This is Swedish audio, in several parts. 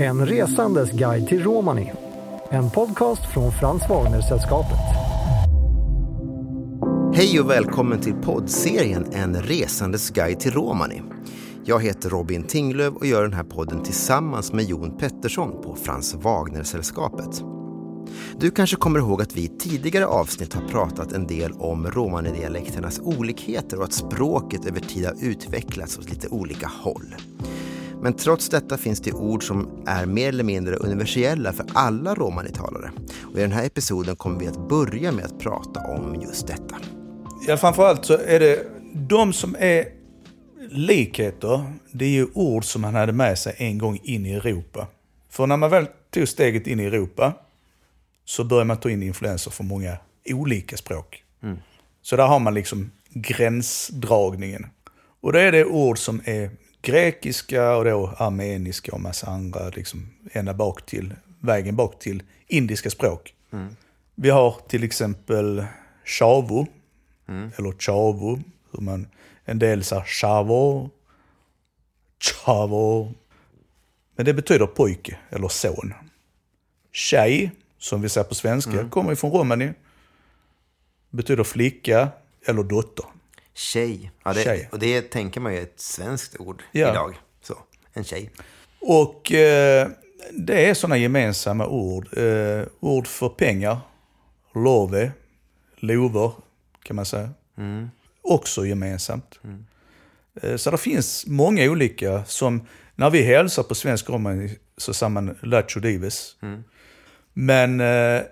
En resandes guide till Romani. En podcast från Frans Wagner-sällskapet. Hej och välkommen till poddserien En resandes guide till Romani. Jag heter Robin Tinglöf och gör den här podden tillsammans med Jon Pettersson på Frans Wagner-sällskapet. Du kanske kommer ihåg att vi i tidigare avsnitt har pratat en del om romanidialekternas olikheter och att språket över tid har utvecklats åt lite olika håll. Men trots detta finns det ord som är mer eller mindre universella för alla romanitalare. Och I den här episoden kommer vi att börja med att prata om just detta. Ja, framförallt så är det de som är likheter, det är ju ord som han hade med sig en gång in i Europa. För när man väl tog steget in i Europa så börjar man ta in influenser från många olika språk. Mm. Så där har man liksom gränsdragningen. Och då är det ord som är grekiska och då armeniska och massa andra, liksom ända bak till, vägen bak till indiska språk. Mm. Vi har till exempel chavo, mm. eller chavo, hur man, en del säger chavo, chavo. Men det betyder pojke eller son. Tjej, som vi säger på svenska, mm. kommer ifrån romani. Betyder flicka eller dotter. Tjej. Ja, det, tjej. Och det tänker man ju är ett svenskt ord ja. idag. Så, en tjej. Och eh, det är sådana gemensamma ord. Eh, ord för pengar, love, lover kan man säga. Mm. Också gemensamt. Mm. Eh, så det finns många olika som, när vi hälsar på svensk romani så säger man lacho dives. Mm. Men eh,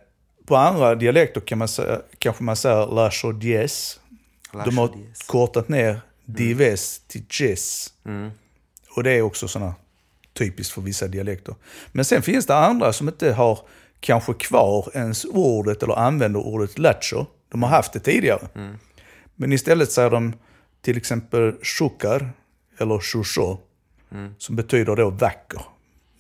på andra dialekter kan man säga, kanske man säger lacho dies. De har kortat ner mm. dives till jess. Mm. Och det är också sådana typiskt för vissa dialekter. Men sen finns det andra som inte har kanske kvar ens ordet eller använder ordet lacho. De har haft det tidigare. Mm. Men istället säger de till exempel shukar eller shusho. Mm. Som betyder då vacker.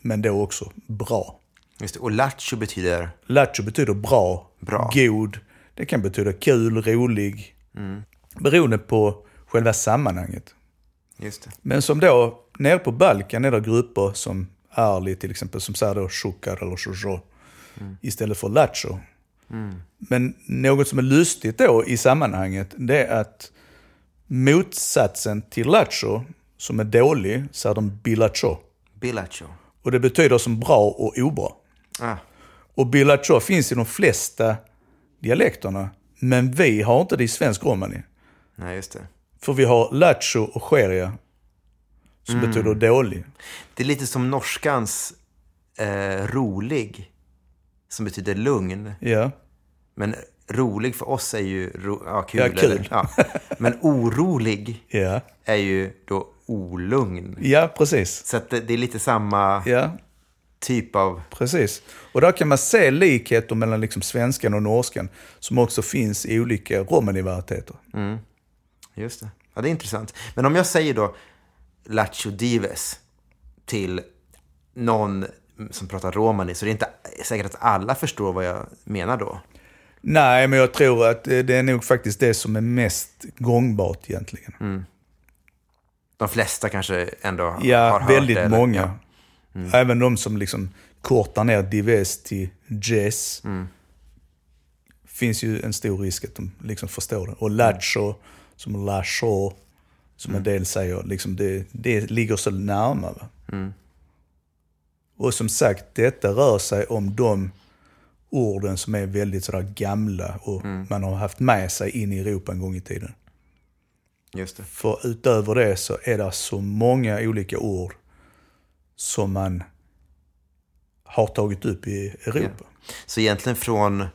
Men då också bra. Just det. Och lacho betyder? Lacho betyder bra, bra. god. Det kan betyda kul, rolig. Mm. Beroende på själva sammanhanget. Men som då, nere på Balkan är det grupper som Arli till exempel, som säger då shukar eller shusho. Mm. Istället för lacho. Mm. Men något som är lustigt då i sammanhanget, det är att motsatsen till lacho, som är dålig, säger de bilacho. Bilacho. Och det betyder som bra och obra. Ah. Och bilacho finns i de flesta dialekterna. Men vi har inte det i svensk romani. Nej, just det. För vi har lacho och sheria. Som mm. betyder dålig. Det är lite som norskans eh, rolig. Som betyder lugn. Ja. Men rolig för oss är ju ro, ja, kul. Ja, kul. Ja. Men orolig ja. är ju då olugn. Ja, precis. Så det, det, är lite samma ja. typ av... Precis. Och där kan man se likheter mellan liksom svenskan och norskan som också finns i olika romani-varieteter. Mm. Just det. Ja, det är intressant. Men om jag säger då Lacho Dives till någon som pratar romani så det är inte säkert att alla förstår vad jag menar då. Nej, men jag tror att det är nog faktiskt det som är mest gångbart egentligen. Mm. De flesta kanske ändå ja, har hört det? Ja, väldigt många. Mm. Även de som liksom kortar ner Dives till Jess. Mm. finns ju en stor risk att de liksom förstår det. Och Lacho, som Lacho, som en del säger, liksom det, det ligger så närmare. Mm. Och som sagt, detta rör sig om de orden som är väldigt sådär gamla och mm. man har haft med sig in i Europa en gång i tiden. Just det. För utöver det så är det så många olika ord som man har tagit upp i Europa. Ja. Så egentligen från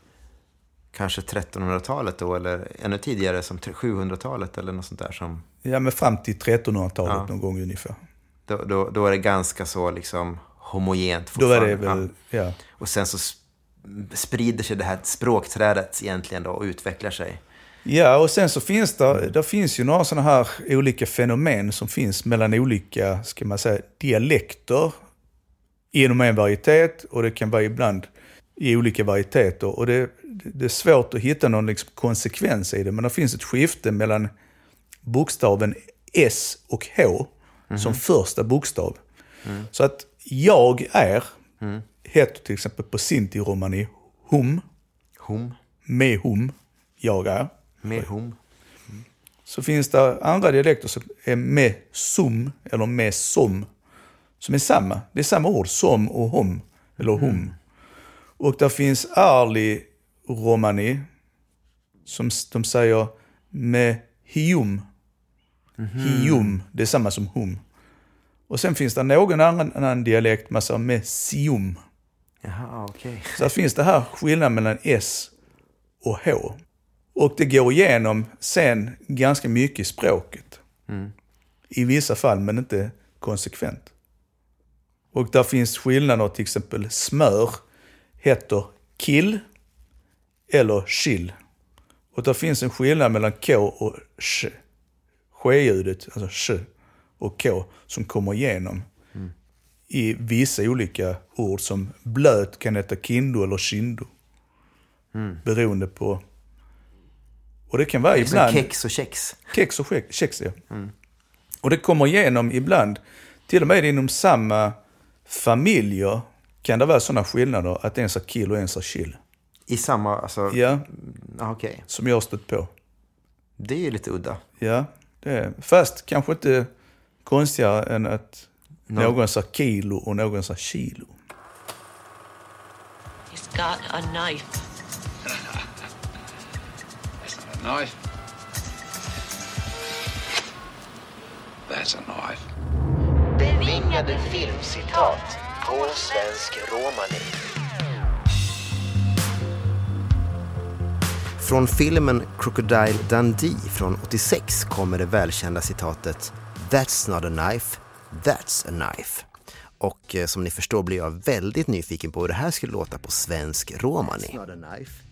kanske 1300-talet då, eller ännu tidigare som 700-talet eller något sånt där som... Ja, men fram till 1300-talet ja. någon gång ungefär. Då, då, då är det ganska så liksom homogent fortfarande. Då är det väl, ja. ja. Och sen så sprider sig det här språkträdet egentligen då och utvecklar sig. Ja, och sen så finns det, det finns ju några sådana här olika fenomen som finns mellan olika, ska man säga, dialekter inom en varietet och det kan vara ibland i olika varieteter. Och det, det är svårt att hitta någon liksom konsekvens i det, men det finns ett skifte mellan bokstaven S och H mm -hmm. som första bokstav. Mm. Så att jag är heter till exempel på sinti-romani hum, Hom. med hum, jag är. Med hom. Så finns det andra dialekter som är med sum eller med som. Som är samma. Det är samma ord, som och hom. Eller hum. Och där finns arli romani. Som de säger med hium. Hium, det är samma som hum. Och sen finns det någon annan, annan dialekt man säger med sium. Jaha, okej. Så finns det här skillnad mellan S och H. Och det går igenom sen ganska mycket i språket. I vissa fall, men inte konsekvent. Och där finns skillnader, till exempel smör heter kill eller chill. Och där finns en skillnad mellan K och sh. Sh-ljudet, alltså sh och K, som kommer igenom i vissa olika ord som blöt kan heta kindo eller kindo. Beroende på... Och det kan vara Som ibland... kex och kex. Kex och kex, kex ja. Och det kommer igenom ibland, till och med inom samma familjer kan det vara sådana skillnader att en sa kill och en sa chill. I samma, alltså... Ja, Ja, okej. som jag har stött på. Det är ju lite udda. Ja, det är. Fast kanske inte konstigare än att någon sa kilo och någon sa kilo. He's got a knife. A knife? That's a knife. Bevingade filmcitat på svensk romani. Från filmen Crocodile Dundee från 86 kommer det välkända citatet That's not a knife, that's a knife. Och eh, som ni förstår blir jag väldigt nyfiken på hur det här skulle låta på svensk romani. That's not a knife,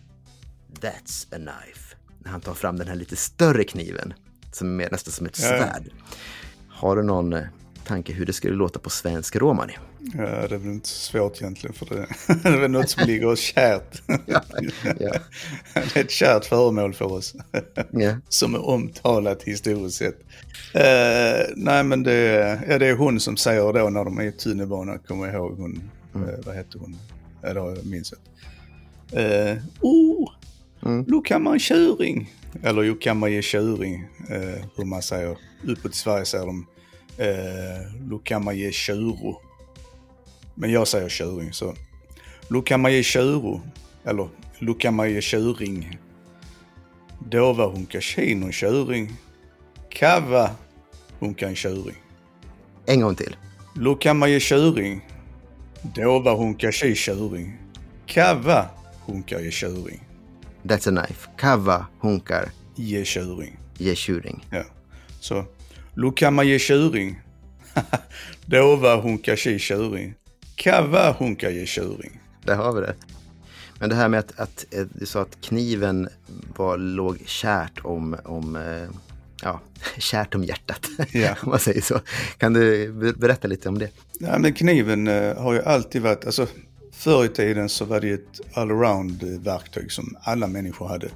that's a knife. När han tar fram den här lite större kniven som är nästan som ett svärd. Har du någon eh, tanke hur det skulle låta på svensk romani? Ja, det är väl inte så svårt egentligen för det, det är väl något som ligger oss kärt. ja. Det är ett kärt föremål för oss. Ja. Som är omtalat historiskt sett. Eh, nej men det, ja, det är hon som säger då när de är i tunnelbanan, kommer jag ihåg hon, eh, vad hette hon? Ja, det har jag minns jag. Eh, oh, kan man tjuring. Eller jo, kan man ge tjuring, eh, hur man säger. Uppåt i Sverige säger de, eh, då kan man ge tjuro. Men jag säger tjuring, så. Då kan man ge tjuro. Eller, då kan man ge tjuring. Då var hon kasino tjuring. Kava hon kan tjuring. En gång till. Då kan man ge tjuring. Då var hon kashi tjuring. Kava hon kan ge tjuring. That's a knife. Kava, hunkar, Ge tjuring. ge tjuring. Ja. Så, ge tjuring. Då var hon kashi tjuring. Kava ge tjuring. Där har vi det. Men det här med att, att eh, du sa att kniven var, låg kärt om, om eh, ja, kärt om hjärtat. Ja. om man säger så. Kan du ber- berätta lite om det? Ja, men kniven eh, har ju alltid varit, alltså förr i tiden så var det ett allround eh, verktyg som alla människor hade.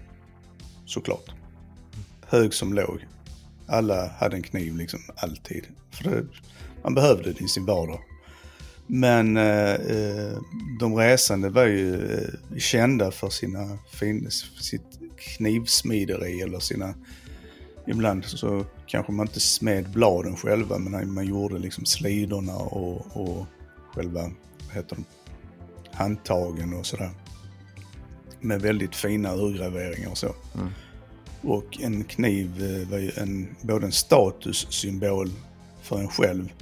Såklart. Hög som låg. Alla hade en kniv liksom alltid. För det, man behövde det i sin vardag. Men eh, eh, de resande var ju eh, kända för sina fin, sitt knivsmideri eller sina Ibland så kanske man inte smed bladen själva men man gjorde liksom slidorna och, och själva, vad heter de, handtagen och sådär. Med väldigt fina urgraveringar och så. Mm. Och en kniv eh, var ju en, både en statussymbol för en själv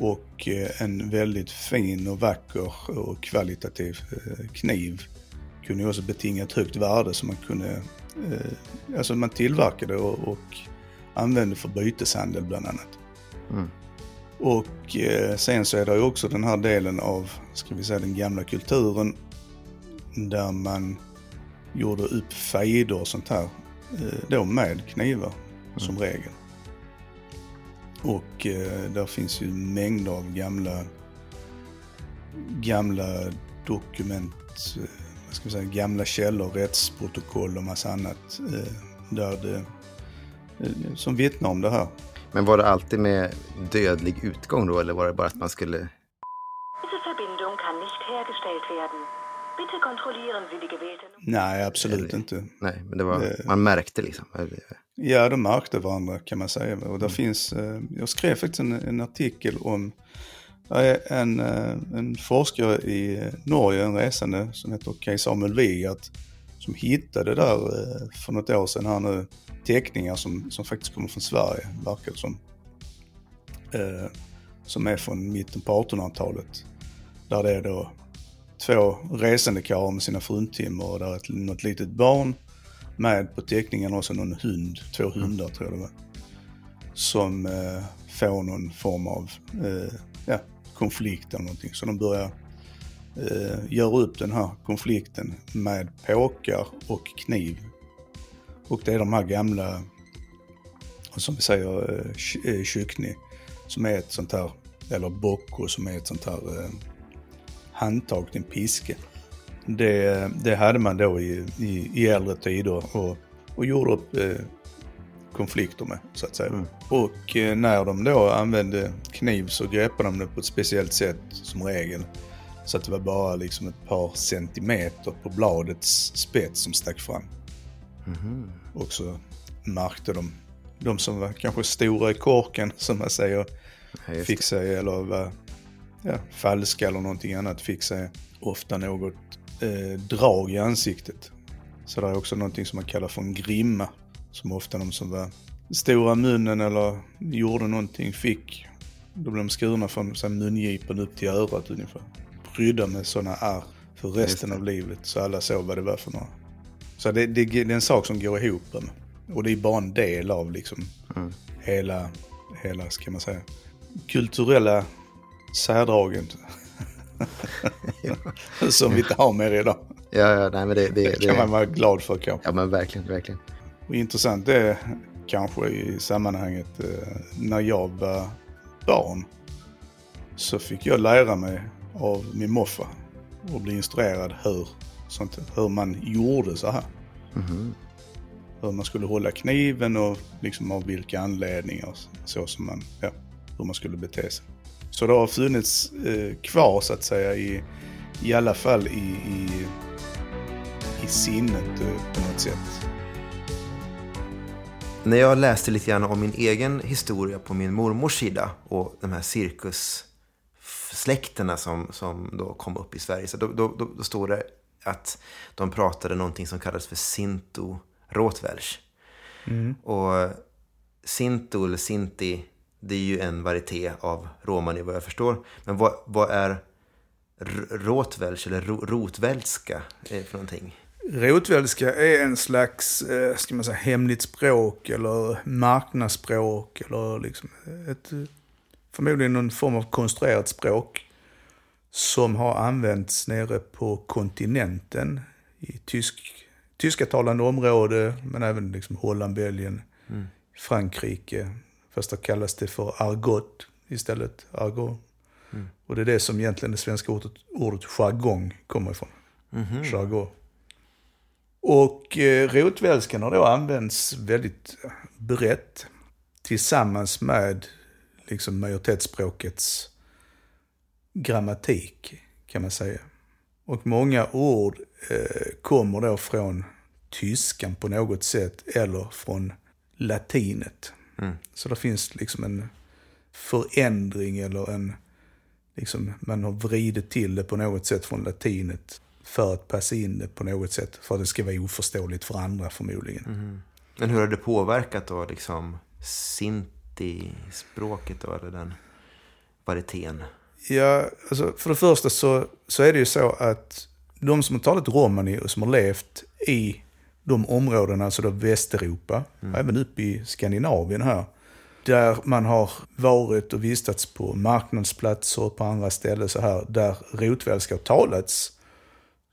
och eh, en väldigt fin och vacker och kvalitativ eh, kniv. Kunde ju också betinga ett högt värde som man kunde, alltså man tillverkade och, och använde för byteshandel bland annat. Och eh, sen så är det ju också den här delen av, ska vi säga den gamla kulturen där man gjorde upp fejder och sånt här, då med knivar som regel. Och eh, där finns ju mängder av gamla, gamla dokument, eh, vad ska vi säga, gamla källor, rättsprotokoll och massa annat eh, där det, eh, som vittnar om det här. Men var det alltid med dödlig utgång då eller var det bara att man skulle... kann nicht hergestellt werden. Bitte kontrollieren Sie die Nej, absolut inte. Nej, men det var, Det- man märkte liksom. Ja, de märkte varandra kan man säga. Och där finns, eh, jag skrev faktiskt en, en artikel om en, eh, en forskare i eh, Norge, en resande som heter Kaj Samuel Wigert, som hittade där för något år sedan här nu teckningar som, som faktiskt kommer från Sverige, verkar det som. Eh, som är från mitten på 1800-talet. Där det är då två resande karlar med sina fruntimmer och där är ett, något litet barn med på teckningen också någon hund, två hundar tror jag det var. Som eh, får någon form av eh, ja, konflikt eller någonting. Så de börjar eh, göra upp den här konflikten med påkar och kniv. Och det är de här gamla, som vi säger, eh, eh, kyckni, som är ett sånt här, eller bocco som är ett sånt här eh, handtag till en piska. Det, det hade man då i, i, i äldre tider och, och gjorde upp eh, konflikter med, så att säga. Och eh, när de då använde kniv så greppade de det på ett speciellt sätt som regel. Så att det var bara liksom ett par centimeter på bladets spets som stack fram. Och så märkte de, de som var kanske stora i korken som man säger, Ja, fick sig, eller var ja, falska eller någonting annat, fick sig ofta något eh, drag i ansiktet. Så det är också någonting som man kallar för en grimma. Som ofta de som var stora munnen eller gjorde någonting fick. Då blev de skurna från så här, mungipan upp till örat ungefär. Prydda med sådana ärr för resten av livet. Så alla såg vad det var för några. Så det, det, det är en sak som går ihop. med. Och det är bara en del av liksom hela, hela, ska man säga, kulturella särdragen. som vi inte har mer idag. Ja, ja, nej men det, det, Det kan man vara glad för kanske. Ja men verkligen, verkligen. Och intressant det är kanske i sammanhanget eh, när jag var barn så fick jag lära mig av min morfar och bli instruerad hur, sånt, hur man gjorde så här. Hur man skulle hålla kniven och liksom av vilka anledningar så som man, ja, hur man skulle bete sig. Så det har funnits eh, kvar så att säga i, i alla fall i, i, i sinnet eh, på något sätt. När jag läste lite grann om min egen historia på min mormors sida och de här cirkussläkterna som, som då kom upp i Sverige. Så då, då, då, då står det att de pratade någonting som kallades för Sinto Rotwelsch. Och Sinto eller Sinti, det är ju en varieté av romani vad jag förstår. Men vad, vad är R- Rotwelsch eller ro, rotvälska eh, för någonting? Rotvälska är en slags, eh, ska man säga, hemligt språk eller marknadsspråk eller liksom ett, förmodligen någon form av konstruerat språk som har använts nere på kontinenten i tysk, tyska talande område men även liksom Holland, Belgien, Frankrike. Fast då kallas det för argot istället, argot. Och det är det som egentligen det svenska ordet, ordet jargong kommer ifrån. Jargon. Och eh, rotvälskan har då använts väldigt brett tillsammans med liksom majoritetsspråkets grammatik kan man säga. Och många ord eh, kommer då från tyskan på något sätt eller från latinet. Så det finns liksom en förändring eller en, liksom, man har vridit till det på något sätt från latinet för att passa in det på något sätt. För att det ska vara oförståeligt för andra förmodligen. Men hur har det påverkat då liksom Sinti-språket då, eller den varietén? Ja, alltså för det första så, så är det ju så att de som har talat romani och som har levt i de områdena, alltså då Västeuropa, även upp i Skandinavien här, där man har varit och vistats på marknadsplatser och på andra ställen så här, där rotvälska har talats,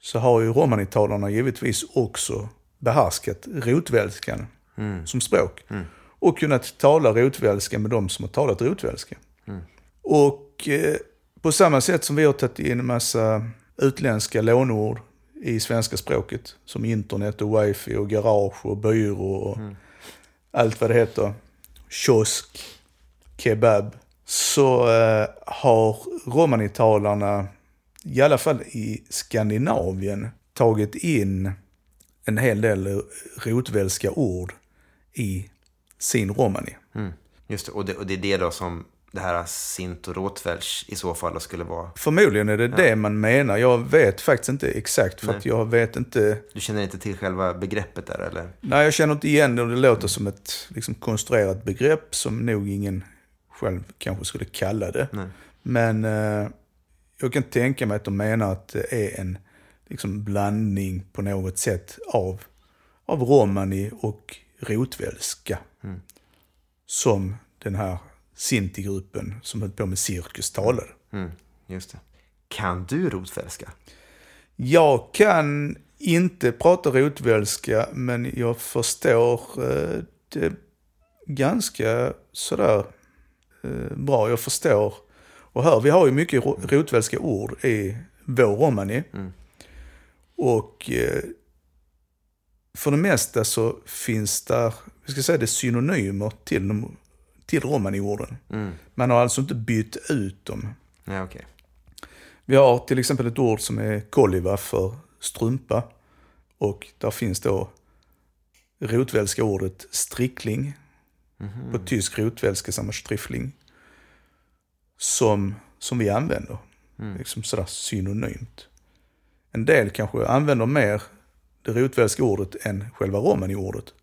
så har ju romanitalarna givetvis också behärskat rotvälskan som språk. Och kunnat tala rotvälska med de som har talat rotvälska. Och eh, på samma sätt som vi har tagit in en massa utländska lånord i svenska språket, som internet och wifi och garage och byrå och allt vad det heter, kiosk, kebab, så eh, har romanitalarna i alla fall i Skandinavien, tagit in en hel del rotvälska ord i sin romani. Mm. Just det. Och, det, och det är det då som det här sint och råtvärs i så fall skulle vara. Förmodligen är det det man menar. Jag vet faktiskt inte exakt för att jag vet inte. Du känner inte till själva begreppet där eller? Nej, jag känner inte igen det och det låter som ett liksom, konstruerat begrepp som nog ingen själv kanske skulle kalla det. Nej. Men eh, jag kan tänka mig att de menar att det är en liksom, blandning på något sätt av, av romani och rotvälska. Som den här Sinti-gruppen som höll på med cirkus talade. Mm. Just det. Kan du rotvälska? Jag kan inte prata rotvälska, men jag förstår eh, det ganska sådär eh, bra. Jag förstår och hör. Vi har ju mycket ro- rotvälska ord i vår romani. Och eh, för det mesta så finns där, vi ska säga det, synonymer till, de, till romani-orden. Man har alltså inte bytt ut dem. Nej, okej. Vi har till exempel ett ord som är kolliva för strumpa. Och där finns då rotvälska ordet strickling. På tysk rotvälska samma striffling. Som, som vi använder. Liksom sådär synonymt. En del kanske använder mer det rotvälska ordet än själva romani-ordet.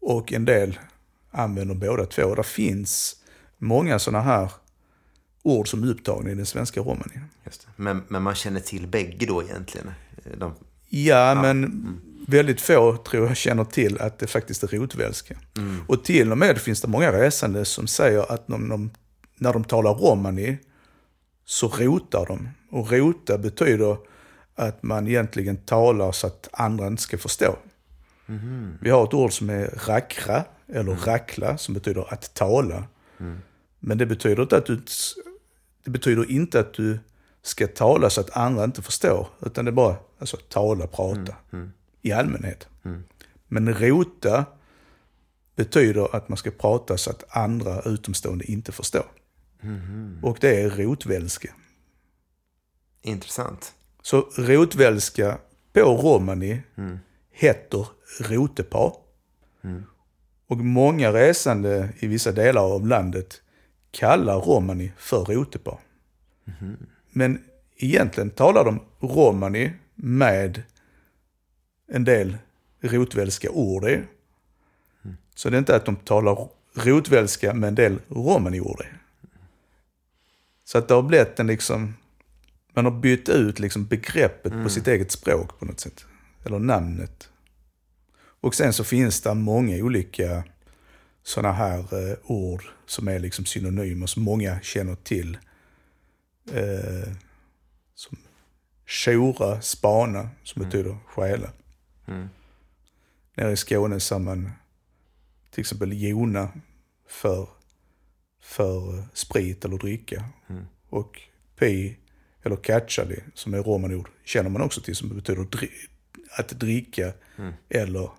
Och en del använder båda två. Det finns många sådana här ord som är upptagna i den svenska det. Men, men man känner till bägge då egentligen? De, Ja, men väldigt få tror jag känner till att det faktiskt är rotvälska. Och till och med finns det många resande som säger att de, de, när de talar romani så rotar de. Och rota betyder att man egentligen talar så att andra inte ska förstå. Vi har ett ord som är rackra, eller rackla, som betyder att tala. Men det betyder inte att du, det betyder inte att du ska tala så att andra inte förstår. Utan det är bara alltså, tala, prata. I allmänhet. Men rota betyder att man ska prata så att andra utomstående inte förstår. Och det är rotvälska. intressant. Så rotvälska på romani heter rotepar. Och många resande i vissa delar av landet kallar romani för rotepar. Men egentligen talar de romani med en del rotvälska ord i. Så det är inte att de talar rotvälska med en del romani-ord i. Så att det har blivit en liksom, man har bytt ut liksom begreppet på sitt eget språk på något sätt. Eller namnet. Och sen så finns det många olika sådana här eh, ord som är liksom synonymer som många känner till. Eh, som tjora, spana, som betyder stjäla. Nere i Skåne sa man till exempel jona för, för sprit eller dricka. Och pi eller catchali, som är romanord, känner man också till som betyder dri- att dricka eller,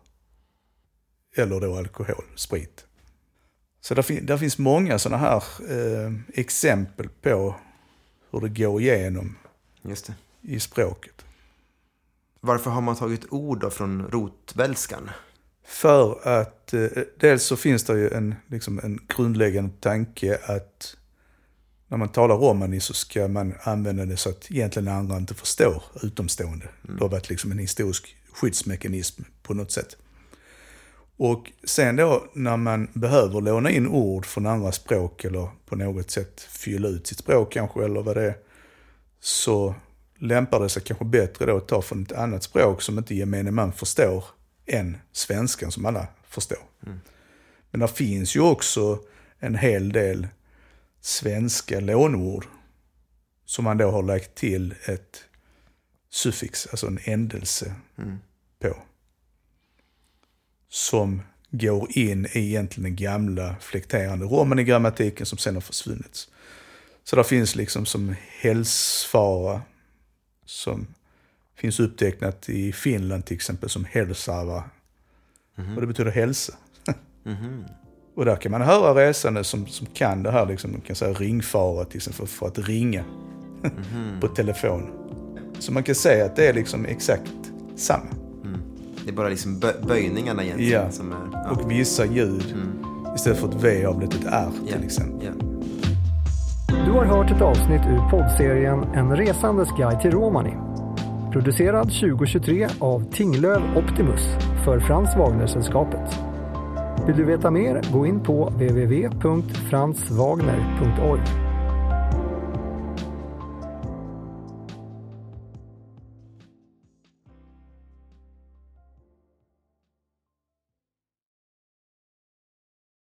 eller då alkohol, sprit. Så där, fin- där finns många sådana här eh, exempel på hur det går igenom det. i språket. Varför har man tagit ord då från rotvälskan? För att eh, dels så finns det ju en, liksom en grundläggande tanke att när man talar romani så ska man använda det så att egentligen andra inte förstår utomstående. Det har varit liksom en historisk skyddsmekanism på något sätt. Och sen då när man behöver låna in ord från andra språk eller på något sätt fylla ut sitt språk kanske eller vad det är. Så lämpar det sig kanske bättre då att ta från ett annat språk som inte gemene man förstår än svenskan som alla förstår. Men det finns ju också en hel del svenska lånord som man då har lagt till ett suffix, alltså en ändelse på. Som går in i egentligen den gamla flekterande romani-grammatiken som sen har försvunnit. Så det finns liksom som hälsfara som finns upptecknat i Finland till exempel som hälsava. Och det betyder hälsa. Och där kan man höra resande som, som kan det här, liksom, de kan säga ringfara till exempel för, för att ringa. på telefon. Så man kan säga att det är liksom exakt samma. Det är bara liksom bö- böjningarna egentligen Ja. som är... Ja. Och vissa ljud, istället för ett V har blivit ett R till exempel. Ja. Du har hört ett avsnitt ur poddserien En resandes guide till Romani. Producerad 2023 av Tinglöv Optimus för Frans Wagner-sällskapet. Vill du veta mer, gå in på www.franswagner.org.